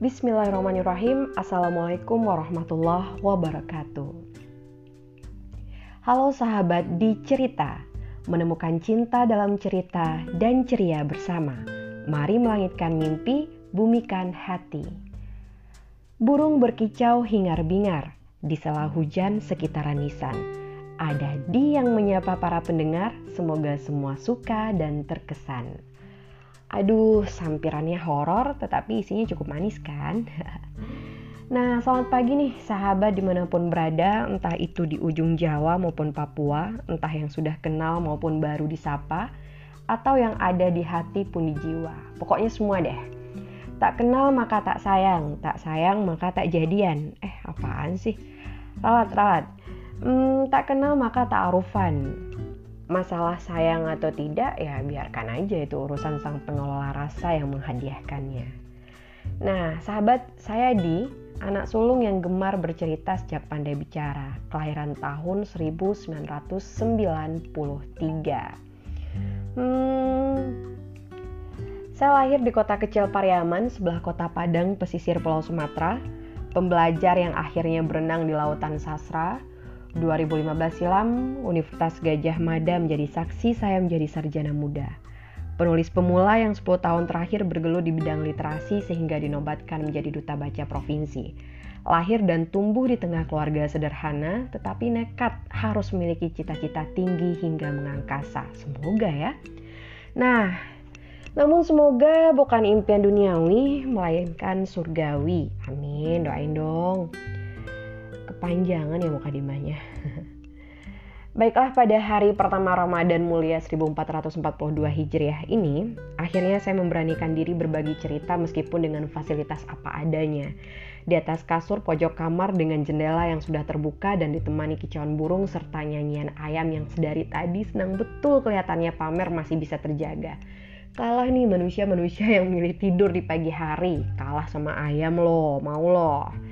Bismillahirrahmanirrahim. Assalamualaikum warahmatullahi wabarakatuh. Halo sahabat di cerita, menemukan cinta dalam cerita dan ceria bersama. Mari melangitkan mimpi, bumikan hati. Burung berkicau hingar-bingar di sela hujan sekitaran nisan. Ada di yang menyapa para pendengar, semoga semua suka dan terkesan. Aduh, sampirannya horor tetapi isinya cukup manis kan? Nah, selamat pagi nih sahabat di mana pun berada, entah itu di ujung Jawa maupun Papua, entah yang sudah kenal maupun baru disapa, atau yang ada di hati pun di jiwa. Pokoknya semua deh. Tak kenal maka tak sayang, tak sayang maka tak jadian. Eh, apaan sih? Ralat, ralat. Hmm, tak kenal maka tak arufan masalah sayang atau tidak ya biarkan aja itu urusan sang pengelola rasa yang menghadiahkannya. Nah, sahabat saya di anak sulung yang gemar bercerita sejak pandai bicara, kelahiran tahun 1993. Hmm, saya lahir di kota kecil Pariaman, sebelah kota Padang, pesisir Pulau Sumatera. Pembelajar yang akhirnya berenang di lautan sastra, 2015 silam, Universitas Gajah Mada menjadi saksi saya menjadi sarjana muda. Penulis pemula yang 10 tahun terakhir bergelut di bidang literasi sehingga dinobatkan menjadi duta baca provinsi. Lahir dan tumbuh di tengah keluarga sederhana, tetapi nekat harus memiliki cita-cita tinggi hingga mengangkasa. Semoga ya. Nah, namun semoga bukan impian duniawi, melainkan surgawi. Amin, doain dong kepanjangan ya mukadimahnya. Baiklah pada hari pertama Ramadan mulia 1442 Hijriah ini, akhirnya saya memberanikan diri berbagi cerita meskipun dengan fasilitas apa adanya. Di atas kasur pojok kamar dengan jendela yang sudah terbuka dan ditemani kicauan burung serta nyanyian ayam yang sedari tadi senang betul kelihatannya pamer masih bisa terjaga. Kalah nih manusia-manusia yang milih tidur di pagi hari, kalah sama ayam loh, mau loh.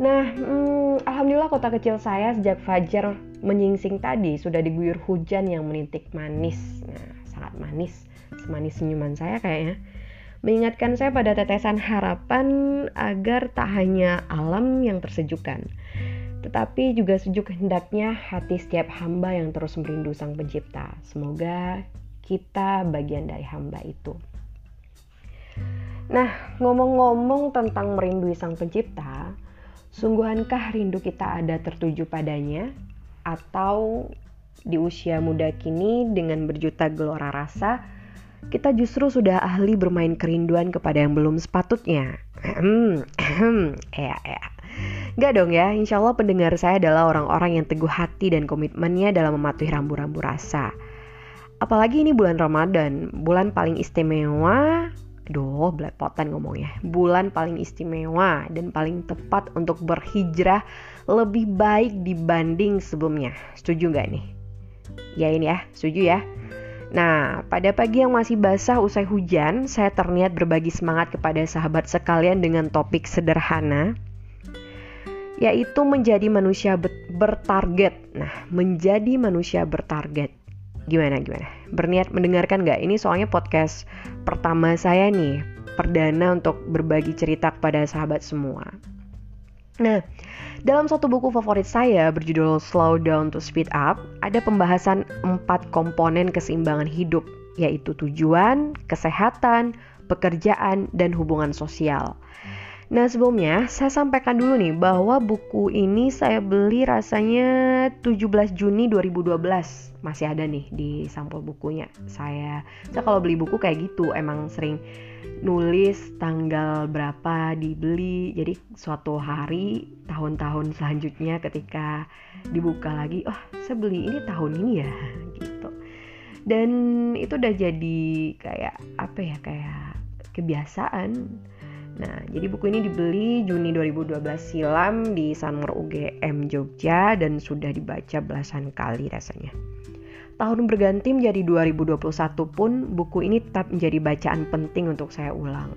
Nah, hmm, alhamdulillah kota kecil saya sejak fajar menyingsing tadi sudah diguyur hujan yang menintik manis. Nah, sangat manis, semanis senyuman saya kayaknya. Mengingatkan saya pada tetesan harapan agar tak hanya alam yang tersejukkan, tetapi juga sejuk hendaknya hati setiap hamba yang terus merindu Sang Pencipta. Semoga kita bagian dari hamba itu. Nah, ngomong-ngomong tentang merindui Sang Pencipta, Sungguhankah rindu kita ada tertuju padanya? Atau di usia muda kini dengan berjuta gelora rasa, kita justru sudah ahli bermain kerinduan kepada yang belum sepatutnya? ya, ya. Gak dong ya, insya Allah pendengar saya adalah orang-orang yang teguh hati dan komitmennya dalam mematuhi rambu-rambu rasa. Apalagi ini bulan Ramadan, bulan paling istimewa Duh, belepotan ngomongnya. Bulan paling istimewa dan paling tepat untuk berhijrah lebih baik dibanding sebelumnya. Setuju nggak nih? Ya ini ya, setuju ya. Nah, pada pagi yang masih basah usai hujan, saya terniat berbagi semangat kepada sahabat sekalian dengan topik sederhana, yaitu menjadi manusia bertarget. Nah, menjadi manusia bertarget gimana gimana? Berniat mendengarkan nggak? Ini soalnya podcast pertama saya nih perdana untuk berbagi cerita kepada sahabat semua. Nah dalam satu buku favorit saya berjudul Slow Down to Speed Up ada pembahasan empat komponen keseimbangan hidup yaitu tujuan, kesehatan, pekerjaan, dan hubungan sosial. Nah sebelumnya saya sampaikan dulu nih bahwa buku ini saya beli rasanya 17 Juni 2012 masih ada nih di sampul bukunya. Saya saya kalau beli buku kayak gitu emang sering nulis tanggal berapa dibeli. Jadi suatu hari tahun-tahun selanjutnya ketika dibuka lagi, oh saya beli ini tahun ini ya gitu. Dan itu udah jadi kayak apa ya kayak kebiasaan Nah, jadi buku ini dibeli Juni 2012 silam di Sanmur UGM Jogja dan sudah dibaca belasan kali rasanya. Tahun berganti menjadi 2021 pun buku ini tetap menjadi bacaan penting untuk saya ulang.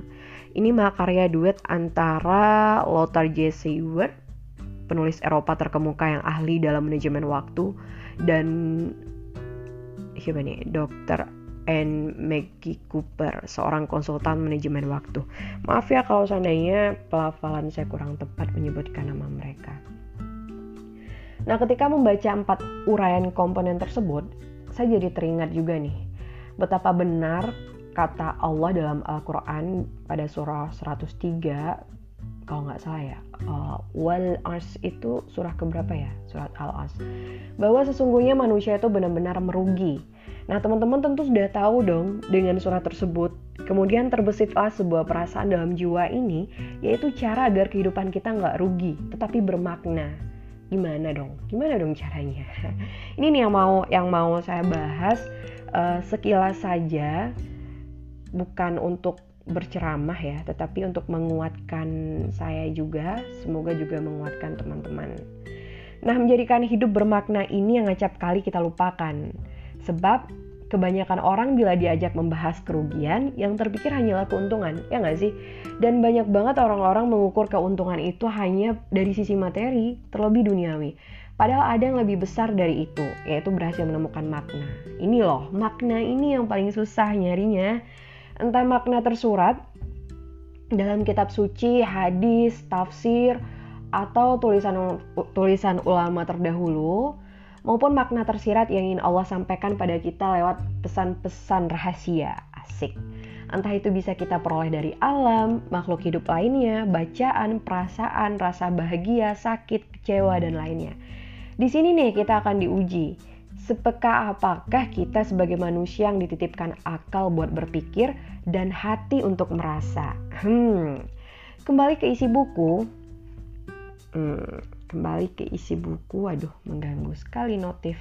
Ini mahakarya duet antara Lothar J. Seward, penulis Eropa terkemuka yang ahli dalam manajemen waktu, dan siapa nih, Dr. and Maggie Cooper, seorang konsultan manajemen waktu. Maaf ya kalau seandainya pelafalan saya kurang tepat menyebutkan nama mereka. Nah, ketika membaca empat uraian komponen tersebut, saya jadi teringat juga nih betapa benar kata Allah dalam Al-Quran pada surah 103 kalau nggak salah ya uh, wal ars itu surah keberapa ya? Surat al ars. Bahwa sesungguhnya manusia itu benar-benar merugi. Nah teman-teman tentu sudah tahu dong dengan surat tersebut. Kemudian terbesitlah sebuah perasaan dalam jiwa ini yaitu cara agar kehidupan kita nggak rugi tetapi bermakna. Gimana dong? Gimana dong caranya? Ini nih yang mau yang mau saya bahas. Uh, sekilas saja bukan untuk berceramah ya, tetapi untuk menguatkan saya juga, semoga juga menguatkan teman-teman. Nah, menjadikan hidup bermakna ini yang acap kali kita lupakan. Sebab kebanyakan orang bila diajak membahas kerugian, yang terpikir hanyalah keuntungan, ya nggak sih? Dan banyak banget orang-orang mengukur keuntungan itu hanya dari sisi materi, terlebih duniawi. Padahal ada yang lebih besar dari itu, yaitu berhasil menemukan makna. Ini loh, makna ini yang paling susah nyarinya entah makna tersurat dalam kitab suci, hadis, tafsir, atau tulisan tulisan ulama terdahulu maupun makna tersirat yang ingin Allah sampaikan pada kita lewat pesan-pesan rahasia asik. Entah itu bisa kita peroleh dari alam, makhluk hidup lainnya, bacaan, perasaan, rasa bahagia, sakit, kecewa, dan lainnya. Di sini nih kita akan diuji Sepeka apakah kita sebagai manusia yang dititipkan akal buat berpikir dan hati untuk merasa? Hmm, kembali ke isi buku. Hmm, kembali ke isi buku. Waduh, mengganggu sekali notif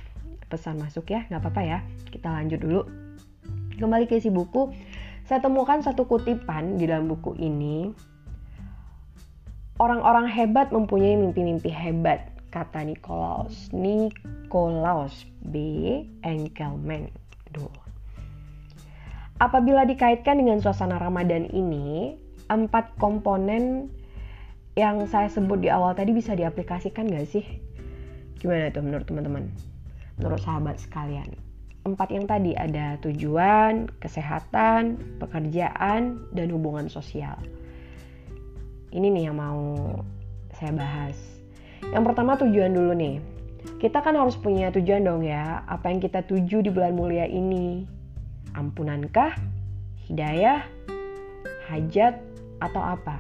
pesan masuk ya. Nggak apa-apa ya. Kita lanjut dulu. Kembali ke isi buku. Saya temukan satu kutipan di dalam buku ini. Orang-orang hebat mempunyai mimpi-mimpi hebat kata Nikolaus. Nikolaus B. Enkelman. Duh. Apabila dikaitkan dengan suasana Ramadan ini, empat komponen yang saya sebut di awal tadi bisa diaplikasikan gak sih? Gimana tuh menurut teman-teman? Menurut sahabat sekalian. Empat yang tadi ada tujuan, kesehatan, pekerjaan, dan hubungan sosial. Ini nih yang mau saya bahas. Yang pertama tujuan dulu nih. Kita kan harus punya tujuan dong ya. Apa yang kita tuju di bulan mulia ini? Ampunankah? Hidayah? Hajat? Atau apa?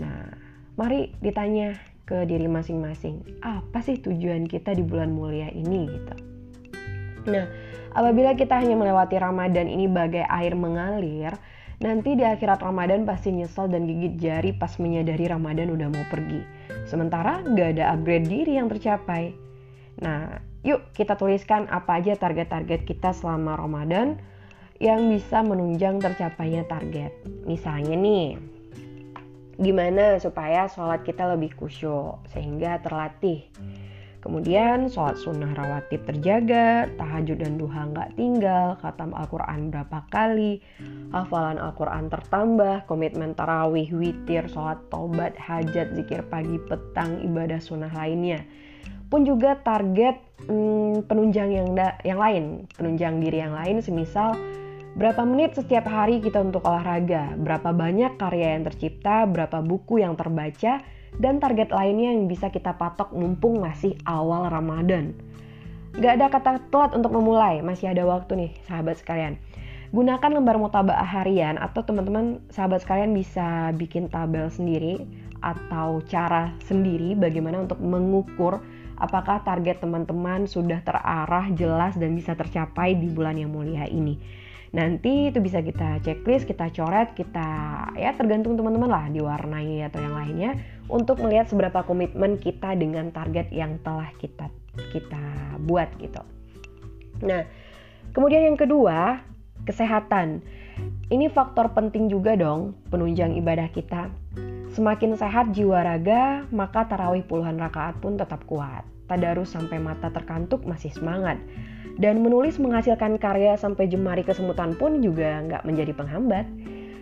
Nah, mari ditanya ke diri masing-masing. Apa sih tujuan kita di bulan mulia ini gitu? Nah, apabila kita hanya melewati Ramadan ini bagai air mengalir, nanti di akhirat Ramadan pasti nyesel dan gigit jari pas menyadari Ramadan udah mau pergi Sementara gak ada upgrade diri yang tercapai. Nah, yuk kita tuliskan apa aja target-target kita selama Ramadan yang bisa menunjang tercapainya target. Misalnya nih, gimana supaya sholat kita lebih khusyuk sehingga terlatih Kemudian sholat sunnah rawatib terjaga, tahajud dan duha nggak tinggal, khatam Al-Quran berapa kali, hafalan Al-Quran tertambah, komitmen tarawih, witir, sholat tobat, hajat, zikir pagi, petang, ibadah sunnah lainnya. Pun juga target hmm, penunjang yang, da yang lain, penunjang diri yang lain semisal berapa menit setiap hari kita untuk olahraga, berapa banyak karya yang tercipta, berapa buku yang terbaca, dan target lainnya yang bisa kita patok mumpung masih awal Ramadan. Gak ada kata telat untuk memulai, masih ada waktu nih sahabat sekalian. Gunakan lembar mutabaah harian atau teman-teman sahabat sekalian bisa bikin tabel sendiri atau cara sendiri bagaimana untuk mengukur apakah target teman-teman sudah terarah, jelas dan bisa tercapai di bulan yang mulia ini. Nanti itu bisa kita checklist, kita coret, kita ya tergantung teman-teman lah diwarnai atau yang lainnya untuk melihat seberapa komitmen kita dengan target yang telah kita kita buat gitu. Nah, kemudian yang kedua, kesehatan. Ini faktor penting juga dong penunjang ibadah kita. Semakin sehat jiwa raga, maka tarawih puluhan rakaat pun tetap kuat. Tadarus sampai mata terkantuk masih semangat. Dan menulis menghasilkan karya sampai jemari kesemutan pun juga nggak menjadi penghambat.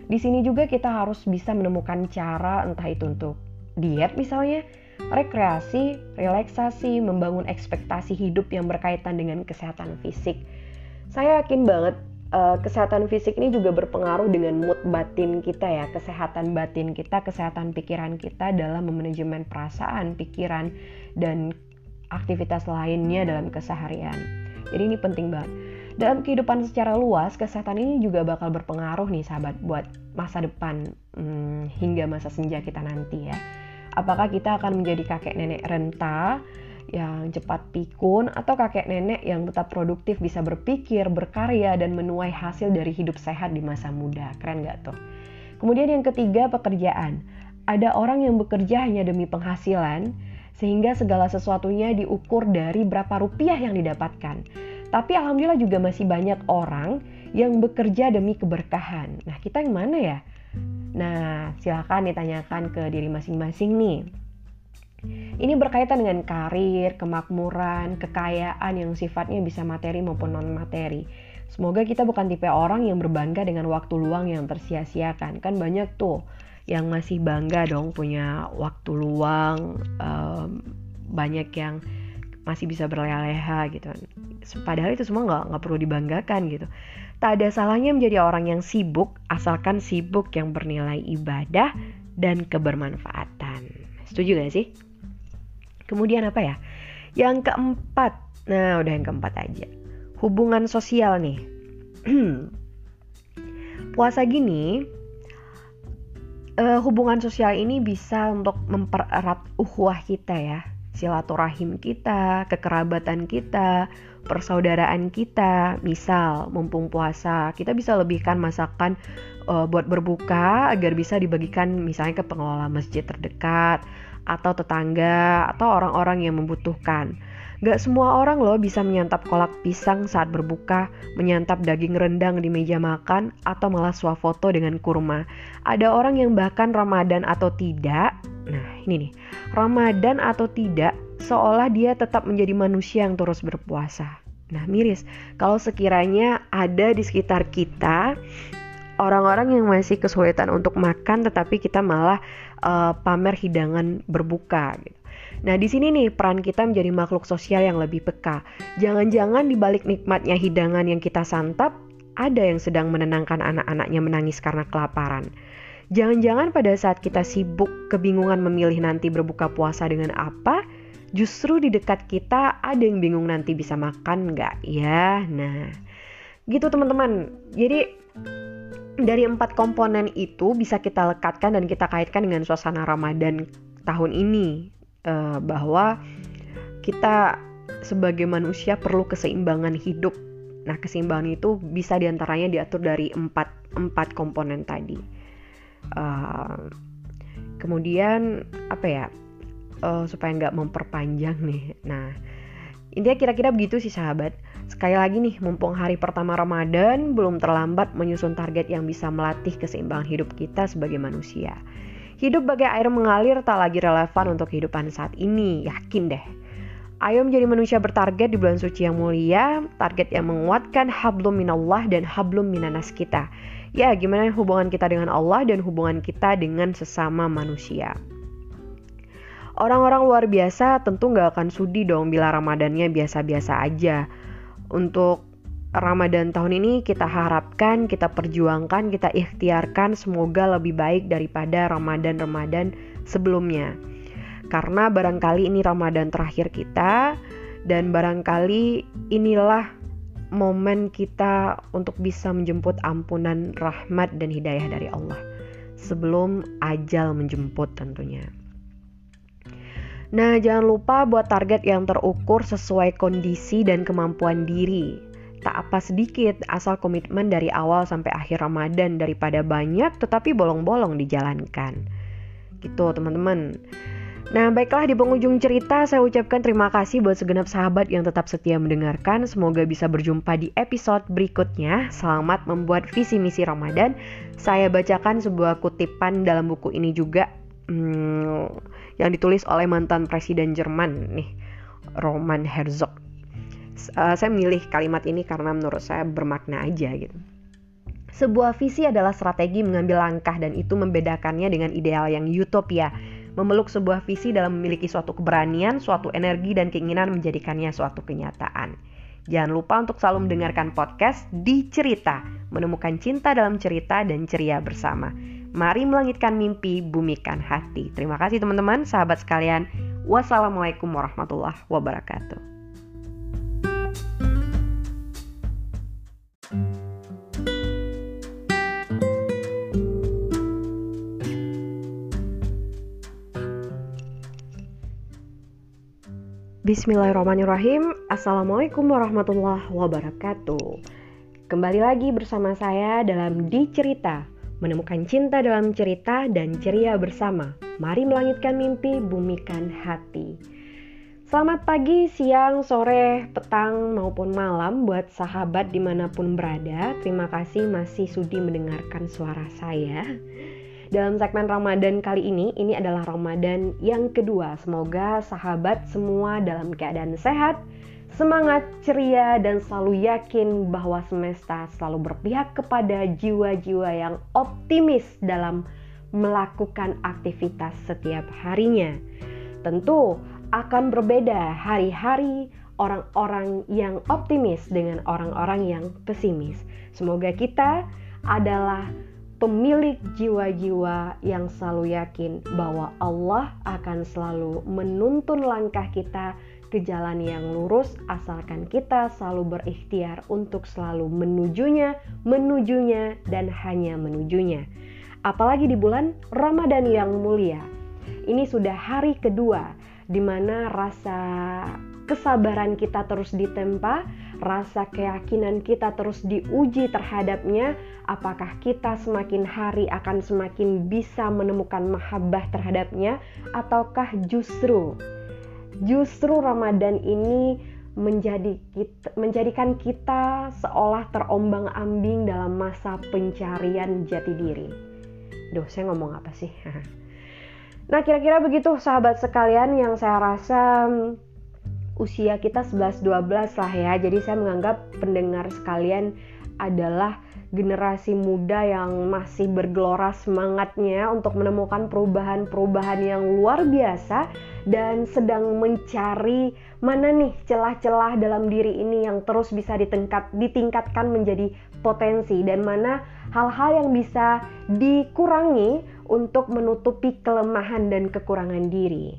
Di sini juga kita harus bisa menemukan cara entah itu untuk diet misalnya, rekreasi, relaksasi, membangun ekspektasi hidup yang berkaitan dengan kesehatan fisik. Saya yakin banget uh, kesehatan fisik ini juga berpengaruh dengan mood batin kita ya, kesehatan batin kita, kesehatan pikiran kita dalam memanajemen perasaan, pikiran dan aktivitas lainnya dalam keseharian. Jadi ini penting banget. Dalam kehidupan secara luas, kesehatan ini juga bakal berpengaruh nih sahabat buat masa depan hmm, hingga masa senja kita nanti ya. Apakah kita akan menjadi kakek nenek renta yang cepat pikun atau kakek nenek yang tetap produktif bisa berpikir, berkarya, dan menuai hasil dari hidup sehat di masa muda. Keren gak tuh? Kemudian yang ketiga, pekerjaan. Ada orang yang bekerja hanya demi penghasilan, sehingga segala sesuatunya diukur dari berapa rupiah yang didapatkan. Tapi alhamdulillah juga masih banyak orang yang bekerja demi keberkahan. Nah, kita yang mana ya? Nah, silakan ditanyakan ke diri masing-masing nih. Ini berkaitan dengan karir, kemakmuran, kekayaan yang sifatnya bisa materi maupun non-materi. Semoga kita bukan tipe orang yang berbangga dengan waktu luang yang tersia-siakan. Kan banyak tuh yang masih bangga dong punya waktu luang, um, banyak yang masih bisa berleha-leha gitu. Padahal itu semua nggak nggak perlu dibanggakan gitu. Tak ada salahnya menjadi orang yang sibuk, asalkan sibuk yang bernilai ibadah dan kebermanfaatan. Setuju gak sih? Kemudian apa ya? Yang keempat, nah udah yang keempat aja. Hubungan sosial nih. Puasa gini, uh, hubungan sosial ini bisa untuk mempererat uhuah kita ya. Silaturahim kita, kekerabatan kita, persaudaraan kita. Misal, mumpung puasa, kita bisa lebihkan masakan uh, buat berbuka agar bisa dibagikan misalnya ke pengelola masjid terdekat atau tetangga atau orang-orang yang membutuhkan. Gak semua orang loh bisa menyantap kolak pisang saat berbuka, menyantap daging rendang di meja makan, atau malah swafoto dengan kurma. Ada orang yang bahkan Ramadan atau tidak, nah ini nih, Ramadan atau tidak, seolah dia tetap menjadi manusia yang terus berpuasa. Nah miris, kalau sekiranya ada di sekitar kita orang-orang yang masih kesulitan untuk makan tetapi kita malah uh, pamer hidangan berbuka gitu. Nah, di sini nih peran kita menjadi makhluk sosial yang lebih peka. Jangan-jangan di balik nikmatnya hidangan yang kita santap, ada yang sedang menenangkan anak-anaknya menangis karena kelaparan. Jangan-jangan pada saat kita sibuk kebingungan memilih nanti berbuka puasa dengan apa, justru di dekat kita ada yang bingung nanti bisa makan nggak ya. Nah, gitu teman-teman. Jadi dari empat komponen itu bisa kita lekatkan dan kita kaitkan dengan suasana Ramadan tahun ini uh, bahwa kita sebagai manusia perlu keseimbangan hidup. Nah, keseimbangan itu bisa di antaranya diatur dari empat empat komponen tadi. Uh, kemudian apa ya? Uh, supaya nggak memperpanjang nih. Nah, intinya kira-kira begitu sih sahabat. Sekali lagi nih, mumpung hari pertama Ramadan, belum terlambat menyusun target yang bisa melatih keseimbangan hidup kita sebagai manusia. Hidup bagai air mengalir tak lagi relevan untuk kehidupan saat ini, yakin deh. Ayo menjadi manusia bertarget di bulan suci yang mulia, target yang menguatkan hablum minallah dan hablum minanas kita. Ya, gimana hubungan kita dengan Allah dan hubungan kita dengan sesama manusia. Orang-orang luar biasa tentu nggak akan sudi dong bila Ramadannya biasa-biasa aja untuk Ramadan tahun ini kita harapkan, kita perjuangkan, kita ikhtiarkan semoga lebih baik daripada Ramadan-Ramadan sebelumnya. Karena barangkali ini Ramadan terakhir kita dan barangkali inilah momen kita untuk bisa menjemput ampunan rahmat dan hidayah dari Allah sebelum ajal menjemput tentunya. Nah, jangan lupa buat target yang terukur sesuai kondisi dan kemampuan diri. Tak apa sedikit, asal komitmen dari awal sampai akhir Ramadan daripada banyak tetapi bolong-bolong dijalankan. Gitu, teman-teman. Nah, baiklah di penghujung cerita saya ucapkan terima kasih buat segenap sahabat yang tetap setia mendengarkan. Semoga bisa berjumpa di episode berikutnya. Selamat membuat visi misi Ramadan. Saya bacakan sebuah kutipan dalam buku ini juga. Hmm, yang ditulis oleh mantan presiden Jerman nih Roman Herzog. Uh, saya memilih kalimat ini karena menurut saya bermakna aja gitu. Sebuah visi adalah strategi mengambil langkah dan itu membedakannya dengan ideal yang utopia. Memeluk sebuah visi dalam memiliki suatu keberanian, suatu energi dan keinginan menjadikannya suatu kenyataan. Jangan lupa untuk selalu mendengarkan podcast di cerita, menemukan cinta dalam cerita dan ceria bersama. Mari melangitkan mimpi, bumikan hati. Terima kasih teman-teman, sahabat sekalian. Wassalamualaikum warahmatullahi wabarakatuh. Bismillahirrahmanirrahim Assalamualaikum warahmatullahi wabarakatuh Kembali lagi bersama saya dalam Di Cerita Menemukan cinta dalam cerita dan ceria bersama. Mari melangitkan mimpi, bumikan hati. Selamat pagi, siang, sore, petang, maupun malam buat sahabat di mana pun berada. Terima kasih masih sudi mendengarkan suara saya. Dalam segmen Ramadan kali ini, ini adalah Ramadan yang kedua. Semoga sahabat semua dalam keadaan sehat, semangat, ceria, dan selalu yakin bahwa semesta selalu berpihak kepada jiwa-jiwa yang optimis dalam melakukan aktivitas setiap harinya. Tentu akan berbeda hari-hari orang-orang yang optimis dengan orang-orang yang pesimis. Semoga kita adalah pemilik jiwa-jiwa yang selalu yakin bahwa Allah akan selalu menuntun langkah kita ke jalan yang lurus asalkan kita selalu berikhtiar untuk selalu menujunya, menujunya, dan hanya menujunya. Apalagi di bulan Ramadan yang mulia. Ini sudah hari kedua di mana rasa kesabaran kita terus ditempa, rasa keyakinan kita terus diuji terhadapnya, apakah kita semakin hari akan semakin bisa menemukan mahabbah terhadapnya, ataukah justru justru Ramadan ini menjadi kita, menjadikan kita seolah terombang-ambing dalam masa pencarian jati diri. Duh, saya ngomong apa sih? nah, kira-kira begitu sahabat sekalian yang saya rasa usia kita 11-12 lah ya. Jadi saya menganggap pendengar sekalian adalah generasi muda yang masih bergelora semangatnya untuk menemukan perubahan-perubahan yang luar biasa dan sedang mencari mana nih celah-celah dalam diri ini yang terus bisa ditingkat, ditingkatkan menjadi potensi dan mana hal-hal yang bisa dikurangi untuk menutupi kelemahan dan kekurangan diri.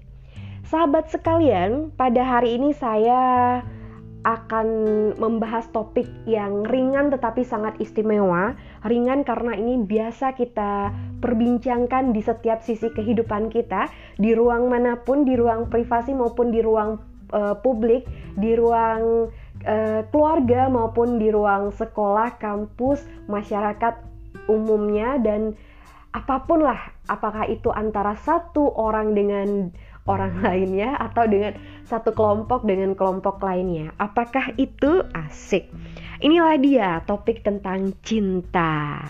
Sahabat sekalian, pada hari ini saya akan membahas topik yang ringan tetapi sangat istimewa. Ringan karena ini biasa kita perbincangkan di setiap sisi kehidupan kita, di ruang mana pun, di ruang privasi maupun di ruang uh, publik, di ruang uh, keluarga maupun di ruang sekolah, kampus, masyarakat umumnya dan apa pun lah, apakah itu antara satu orang dengan orang lainnya atau dengan satu kelompok dengan kelompok lainnya. Apakah itu asik? Inilah dia topik tentang cinta.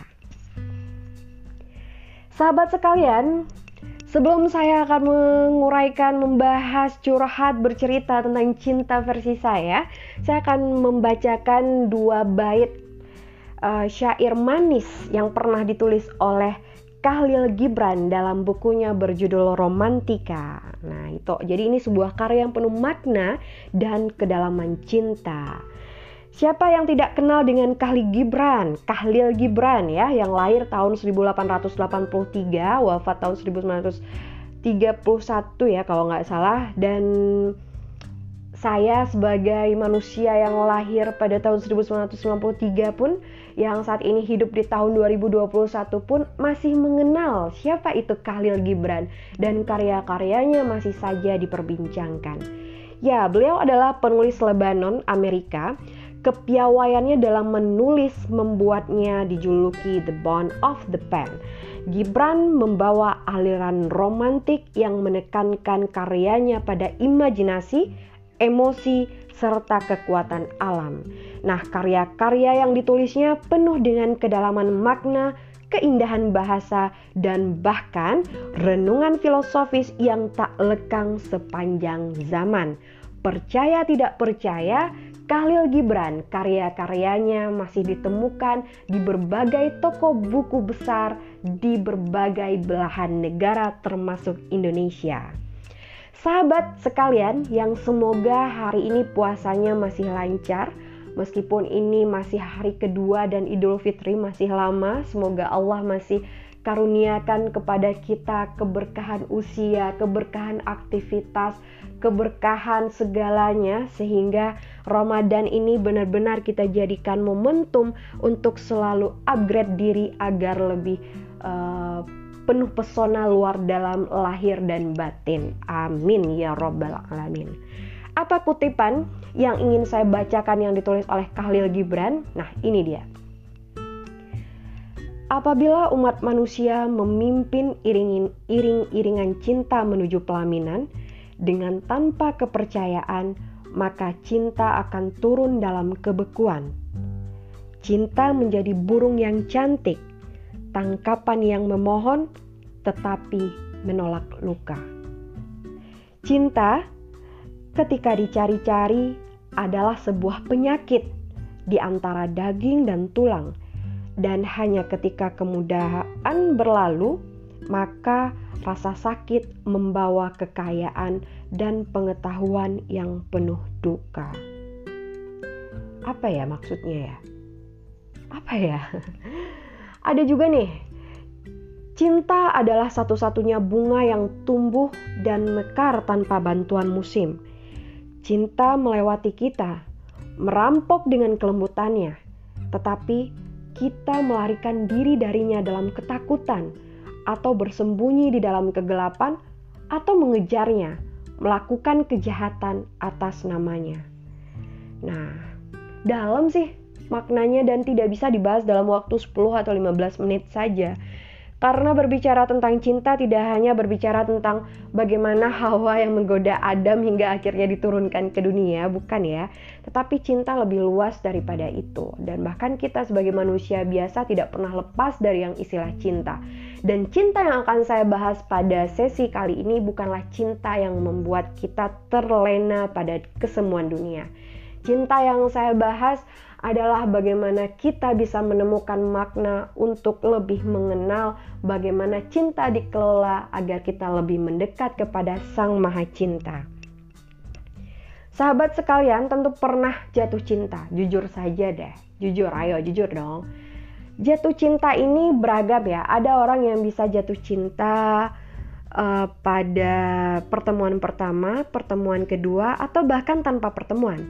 Sahabat sekalian, sebelum saya akan menguraikan, membahas, curhat, bercerita tentang cinta versi saya, saya akan membacakan dua bait uh, syair manis yang pernah ditulis oleh Kahlil Gibran dalam bukunya berjudul Romantika. Nah, itu jadi ini sebuah karya yang penuh makna dan kedalaman cinta. Siapa yang tidak kenal dengan Kahlil Gibran? Kahlil Gibran ya, yang lahir tahun 1883, wafat tahun 1931 ya kalau nggak salah dan saya sebagai manusia yang lahir pada tahun 1993 pun yang saat ini hidup di tahun 2021 pun masih mengenal siapa itu Khalil Gibran dan karya-karyanya masih saja diperbincangkan. Ya, beliau adalah penulis Lebanon, Amerika. Kepiawaiannya dalam menulis membuatnya dijuluki The Bond of the Pen. Gibran membawa aliran romantik yang menekankan karyanya pada imajinasi, emosi, serta kekuatan alam. Nah, karya-karya yang ditulisnya penuh dengan kedalaman makna, keindahan bahasa, dan bahkan renungan filosofis yang tak lekang sepanjang zaman. Percaya tidak percaya, Khalil Gibran karya-karyanya masih ditemukan di berbagai toko buku besar di berbagai belahan negara termasuk Indonesia. Sahabat sekalian yang semoga hari ini puasanya masih lancar Meskipun ini masih hari kedua dan Idul Fitri masih lama, semoga Allah masih karuniakan kepada kita keberkahan usia, keberkahan aktivitas, keberkahan segalanya sehingga Ramadan ini benar-benar kita jadikan momentum untuk selalu upgrade diri agar lebih uh, penuh pesona luar dalam lahir dan batin. Amin ya robbal alamin. Apa kutipan yang ingin saya bacakan yang ditulis oleh Khalil Gibran? Nah, ini dia. Apabila umat manusia memimpin iring-iringan cinta menuju pelaminan dengan tanpa kepercayaan, maka cinta akan turun dalam kebekuan. Cinta menjadi burung yang cantik, tangkapan yang memohon tetapi menolak luka. Cinta ketika dicari-cari adalah sebuah penyakit di antara daging dan tulang, dan hanya ketika kemudahan berlalu, maka rasa sakit membawa kekayaan dan pengetahuan yang penuh duka. Apa ya maksudnya ya? Apa ya? Ada juga nih, cinta adalah satu-satunya bunga yang tumbuh dan mekar tanpa bantuan musim Cinta melewati kita, merampok dengan kelembutannya, tetapi kita melarikan diri darinya dalam ketakutan, atau bersembunyi di dalam kegelapan, atau mengejarnya, melakukan kejahatan atas namanya. Nah, dalam sih maknanya dan tidak bisa dibahas dalam waktu 10 atau 15 menit saja. Karena berbicara tentang cinta tidak hanya berbicara tentang bagaimana Hawa yang menggoda Adam hingga akhirnya diturunkan ke dunia, bukan ya. Tetapi cinta lebih luas daripada itu. Dan bahkan kita sebagai manusia biasa tidak pernah lepas dari yang istilah cinta. Dan cinta yang akan saya bahas pada sesi kali ini bukanlah cinta yang membuat kita terlena pada kesemuan dunia. Cinta yang saya bahas adalah bagaimana kita bisa menemukan makna untuk lebih mengenal bagaimana cinta dikelola agar kita lebih mendekat kepada Sang Maha Cinta. Sahabat sekalian tentu pernah jatuh cinta, jujur saja deh. Jujur, ayo jujur dong. Jatuh cinta ini beragam ya. Ada orang yang bisa jatuh cinta uh, pada pertemuan pertama, pertemuan kedua, atau bahkan tanpa pertemuan.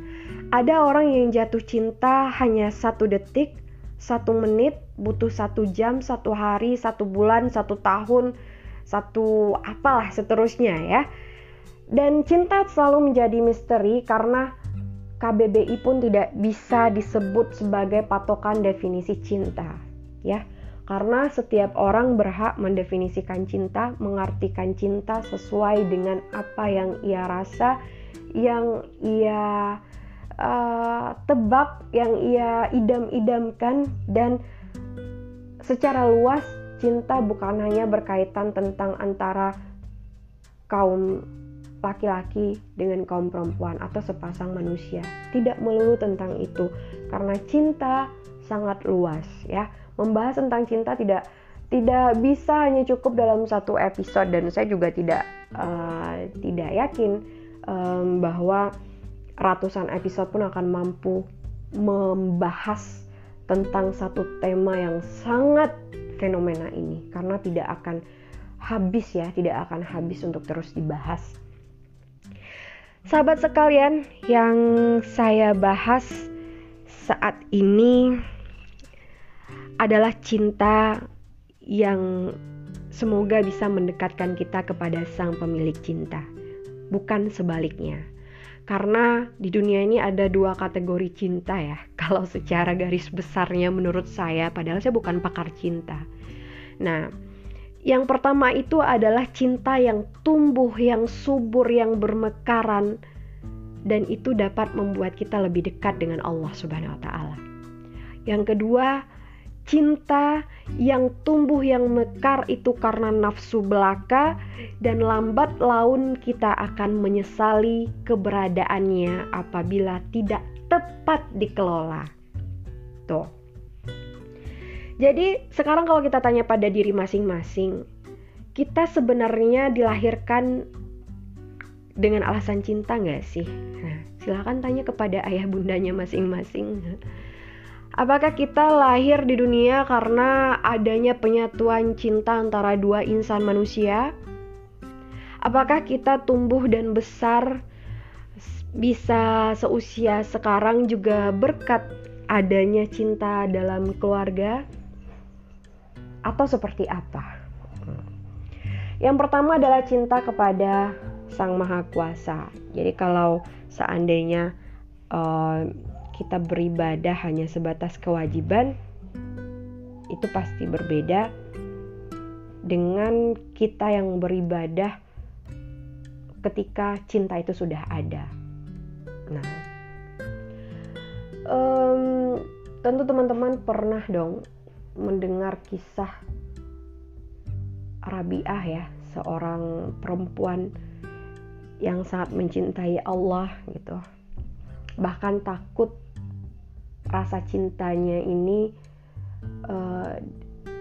Ada orang yang jatuh cinta hanya satu detik, satu menit, butuh satu jam, satu hari, satu bulan, satu tahun, satu apalah seterusnya ya. Dan cinta selalu menjadi misteri karena KBBI pun tidak bisa disebut sebagai patokan definisi cinta, ya. Karena setiap orang berhak mendefinisikan cinta, mengartikan cinta sesuai dengan apa yang ia rasa, yang ia uh, tebak yang ia idam-idamkan dan secara luas cinta bukan hanya berkaitan tentang antara kaum laki-laki dengan kaum perempuan atau sepasang manusia. Tidak melulu tentang itu karena cinta sangat luas ya. Membahas tentang cinta tidak tidak bisa hanya cukup dalam satu episode dan saya juga tidak uh, tidak yakin um, bahwa ratusan episode pun akan mampu membahas tentang satu tema yang sangat fenomena ini karena tidak akan habis ya, tidak akan habis untuk terus dibahas. Sahabat sekalian, yang saya bahas saat ini adalah cinta yang semoga bisa mendekatkan kita kepada sang pemilik cinta, bukan sebaliknya. Karena di dunia ini ada dua kategori cinta ya. Kalau secara garis besarnya menurut saya, padahal saya bukan pakar cinta. Nah, yang pertama itu adalah cinta yang tumbuh, yang subur, yang bermekaran dan itu dapat membuat kita lebih dekat dengan Allah Subhanahu wa taala. Yang kedua, cinta yang tumbuh yang mekar itu karena nafsu belaka dan lambat laun kita akan menyesali keberadaannya apabila tidak tepat dikelola. Tuh. Jadi sekarang kalau kita tanya pada diri masing-masing, kita sebenarnya dilahirkan dengan alasan cinta nggak sih? Nah, silahkan tanya kepada ayah bundanya masing-masing. Apakah kita lahir di dunia karena adanya penyatuan cinta antara dua insan manusia? Apakah kita tumbuh dan besar bisa seusia sekarang juga berkat adanya cinta dalam keluarga? Atau seperti apa? Yang pertama adalah cinta kepada Sang Maha Kuasa. Jadi kalau seandainya uh, kita beribadah hanya sebatas kewajiban, itu pasti berbeda dengan kita yang beribadah ketika cinta itu sudah ada. Nah, um, tentu teman-teman pernah dong mendengar kisah Rabiah ya, seorang perempuan yang sangat mencintai Allah gitu. Bahkan takut rasa cintanya ini uh,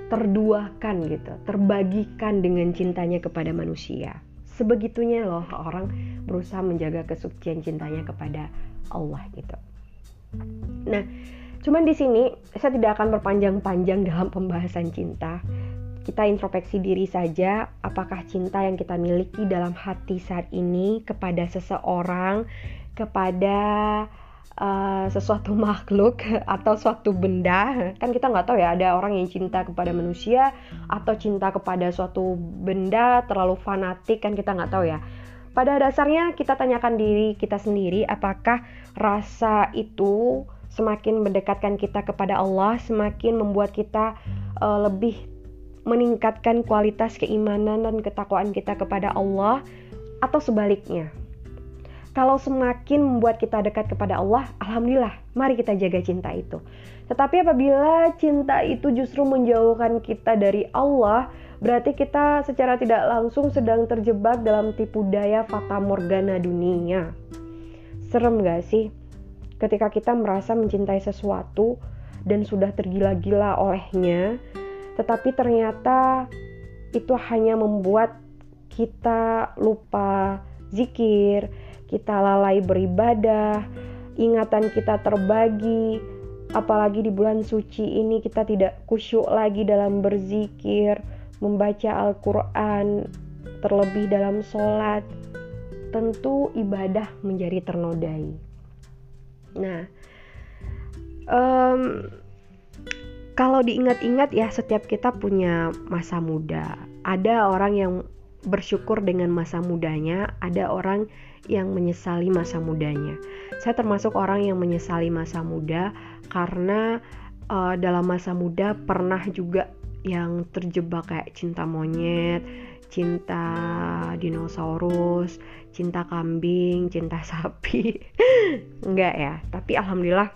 terduakan gitu, terbagikan dengan cintanya kepada manusia. Sebegitunya loh orang berusaha menjaga kesucian cintanya kepada Allah gitu. Nah, cuman di sini saya tidak akan berpanjang-panjang dalam pembahasan cinta kita introspeksi diri saja, apakah cinta yang kita miliki dalam hati saat ini kepada seseorang, kepada uh, sesuatu makhluk atau suatu benda, kan kita nggak tahu ya ada orang yang cinta kepada manusia atau cinta kepada suatu benda terlalu fanatik kan kita nggak tahu ya. Pada dasarnya kita tanyakan diri kita sendiri apakah rasa itu semakin mendekatkan kita kepada Allah, semakin membuat kita uh, lebih meningkatkan kualitas keimanan dan ketakwaan kita kepada Allah atau sebaliknya. Kalau semakin membuat kita dekat kepada Allah, alhamdulillah, mari kita jaga cinta itu. Tetapi apabila cinta itu justru menjauhkan kita dari Allah, berarti kita secara tidak langsung sedang terjebak dalam tipu daya fata morgana dunia. Serem gak sih? Ketika kita merasa mencintai sesuatu dan sudah tergila-gila olehnya, tetapi ternyata itu hanya membuat kita lupa zikir, kita lalai beribadah, ingatan kita terbagi, apalagi di bulan suci ini kita tidak kusyuk lagi dalam berzikir, membaca Al-Quran, terlebih dalam sholat, tentu ibadah menjadi ternodai. Nah, um, kalau diingat-ingat ya setiap kita punya masa muda. Ada orang yang bersyukur dengan masa mudanya, ada orang yang menyesali masa mudanya. Saya termasuk orang yang menyesali masa muda karena uh, dalam masa muda pernah juga yang terjebak kayak cinta monyet, cinta dinosaurus, cinta kambing, cinta sapi. Enggak ya, tapi alhamdulillah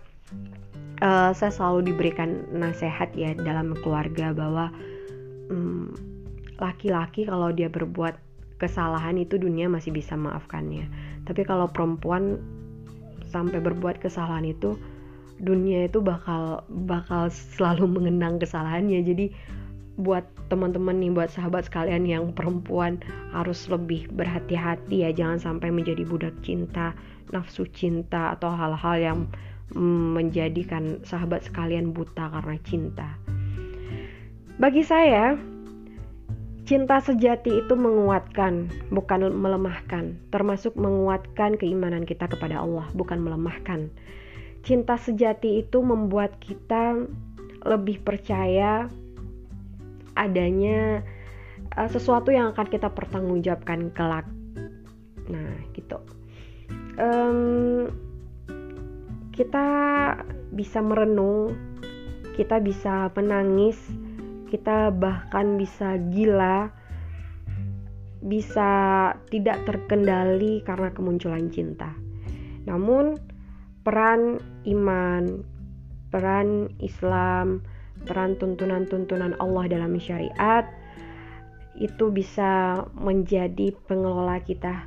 uh, saya selalu diberikan nasihat ya dalam keluarga bahwa um, laki-laki kalau dia berbuat kesalahan itu dunia masih bisa maafkannya. Tapi kalau perempuan sampai berbuat kesalahan itu dunia itu bakal bakal selalu mengenang kesalahannya. Jadi buat teman-teman nih buat sahabat sekalian yang perempuan harus lebih berhati-hati ya. Jangan sampai menjadi budak cinta nafsu cinta atau hal-hal yang menjadikan sahabat sekalian buta karena cinta. Bagi saya, cinta sejati itu menguatkan, bukan melemahkan, termasuk menguatkan keimanan kita kepada Allah, bukan melemahkan. Cinta sejati itu membuat kita lebih percaya adanya uh, sesuatu yang akan kita pertanggungjawabkan kelak. Nah, gitu. Um, kita bisa merenung, kita bisa menangis, kita bahkan bisa gila, bisa tidak terkendali karena kemunculan cinta. Namun, peran iman, peran Islam, peran tuntunan-tuntunan Allah dalam syariat itu bisa menjadi pengelola kita,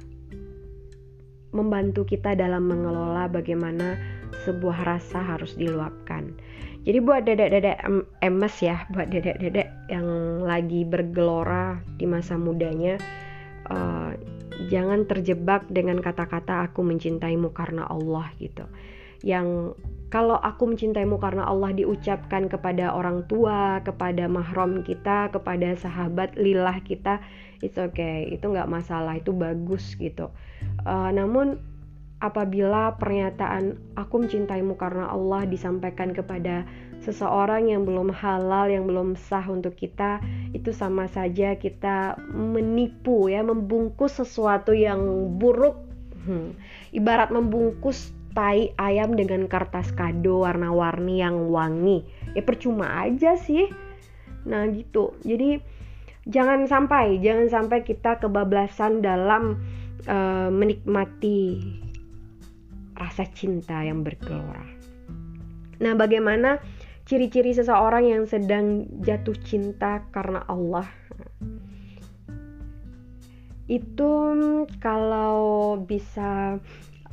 membantu kita dalam mengelola bagaimana sebuah rasa harus diluapkan. Jadi buat dedek-dedek emes ya, buat dedek-dedek yang lagi bergelora di masa mudanya, uh, jangan terjebak dengan kata-kata aku mencintaimu karena Allah gitu yang kalau aku mencintaimu karena Allah diucapkan kepada orang tua, kepada mahram kita, kepada sahabat lillah kita, it's okay, itu nggak masalah, itu bagus gitu. Uh, namun apabila pernyataan aku mencintaimu karena Allah disampaikan kepada seseorang yang belum halal, yang belum sah untuk kita, itu sama saja kita menipu ya, membungkus sesuatu yang buruk. Hmm. Ibarat membungkus tai ayam dengan kertas kado warna-warni yang wangi ya percuma aja sih nah gitu jadi jangan sampai jangan sampai kita kebablasan dalam uh, menikmati rasa cinta yang bergelora. Nah bagaimana ciri-ciri seseorang yang sedang jatuh cinta karena Allah? Itu kalau bisa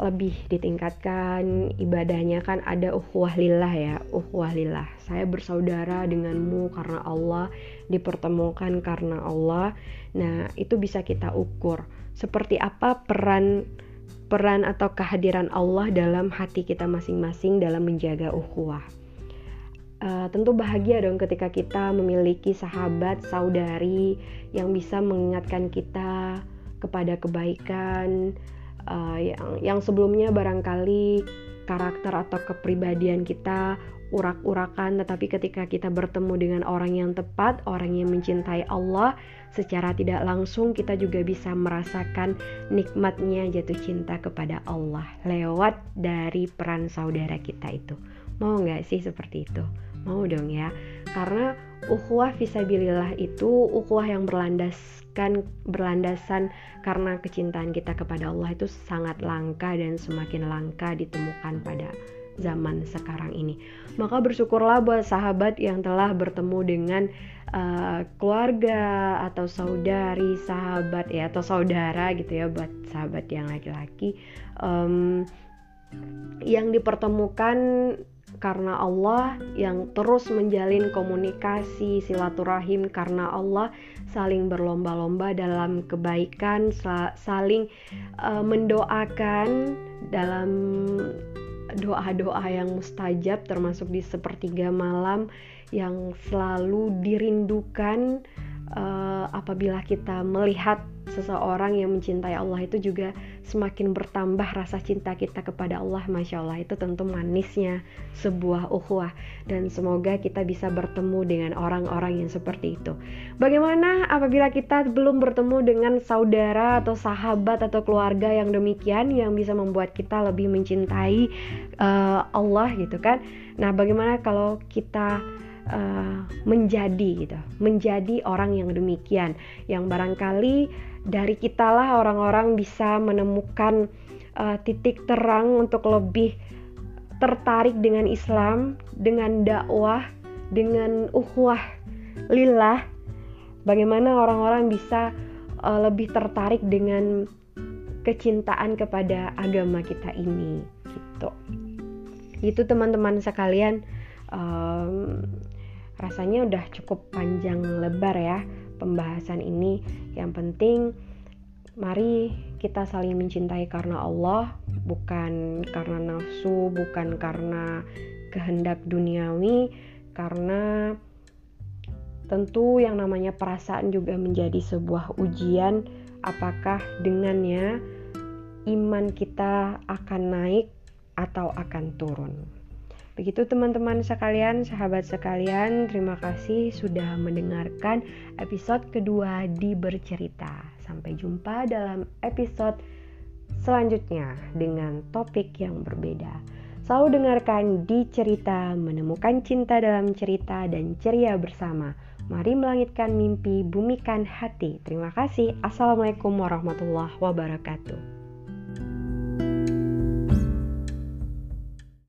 lebih ditingkatkan ibadahnya kan ada uhwah lillah ya uhwah lillah. Saya bersaudara denganmu karena Allah dipertemukan karena Allah. Nah itu bisa kita ukur. Seperti apa peran peran atau kehadiran Allah dalam hati kita masing-masing dalam menjaga uhwah uh, tentu bahagia dong ketika kita memiliki sahabat saudari yang bisa mengingatkan kita kepada kebaikan uh, yang yang sebelumnya barangkali karakter atau kepribadian kita urak-urakan tetapi ketika kita bertemu dengan orang yang tepat, orang yang mencintai Allah secara tidak langsung kita juga bisa merasakan nikmatnya jatuh cinta kepada Allah lewat dari peran saudara kita itu. Mau nggak sih seperti itu? Mau dong ya. Karena ukhuwah visabilillah itu ukhuwah yang berlandaskan berlandasan karena kecintaan kita kepada Allah itu sangat langka dan semakin langka ditemukan pada zaman sekarang ini. Maka bersyukurlah buat sahabat yang telah bertemu dengan uh, keluarga atau saudari, sahabat ya atau saudara gitu ya buat sahabat yang laki-laki um, yang dipertemukan karena Allah yang terus menjalin komunikasi silaturahim karena Allah saling berlomba-lomba dalam kebaikan saling uh, mendoakan dalam doa-doa yang mustajab termasuk di sepertiga malam yang selalu dirindukan uh, apabila kita melihat seseorang yang mencintai Allah itu juga semakin bertambah rasa cinta kita kepada Allah Masya Allah. Itu tentu manisnya sebuah ukhuwah. Dan semoga kita bisa bertemu dengan orang-orang yang seperti itu. Bagaimana apabila kita belum bertemu dengan saudara atau sahabat atau keluarga yang demikian yang bisa membuat kita lebih mencintai uh, Allah gitu kan? Nah bagaimana kalau kita uh, menjadi gitu menjadi orang yang demikian yang barangkali dari kitalah orang-orang bisa menemukan uh, titik terang untuk lebih tertarik dengan Islam, dengan dakwah, dengan uhwah lillah. Bagaimana orang-orang bisa uh, lebih tertarik dengan kecintaan kepada agama kita ini gitu. Itu teman-teman sekalian um, rasanya udah cukup panjang lebar ya pembahasan ini. Yang penting mari kita saling mencintai karena Allah, bukan karena nafsu, bukan karena kehendak duniawi, karena tentu yang namanya perasaan juga menjadi sebuah ujian apakah dengannya iman kita akan naik atau akan turun. Begitu teman-teman sekalian, sahabat sekalian, terima kasih sudah mendengarkan episode kedua di Bercerita. Sampai jumpa dalam episode selanjutnya dengan topik yang berbeda. Selalu dengarkan di cerita, menemukan cinta dalam cerita dan ceria bersama. Mari melangitkan mimpi, bumikan hati. Terima kasih. Assalamualaikum warahmatullahi wabarakatuh.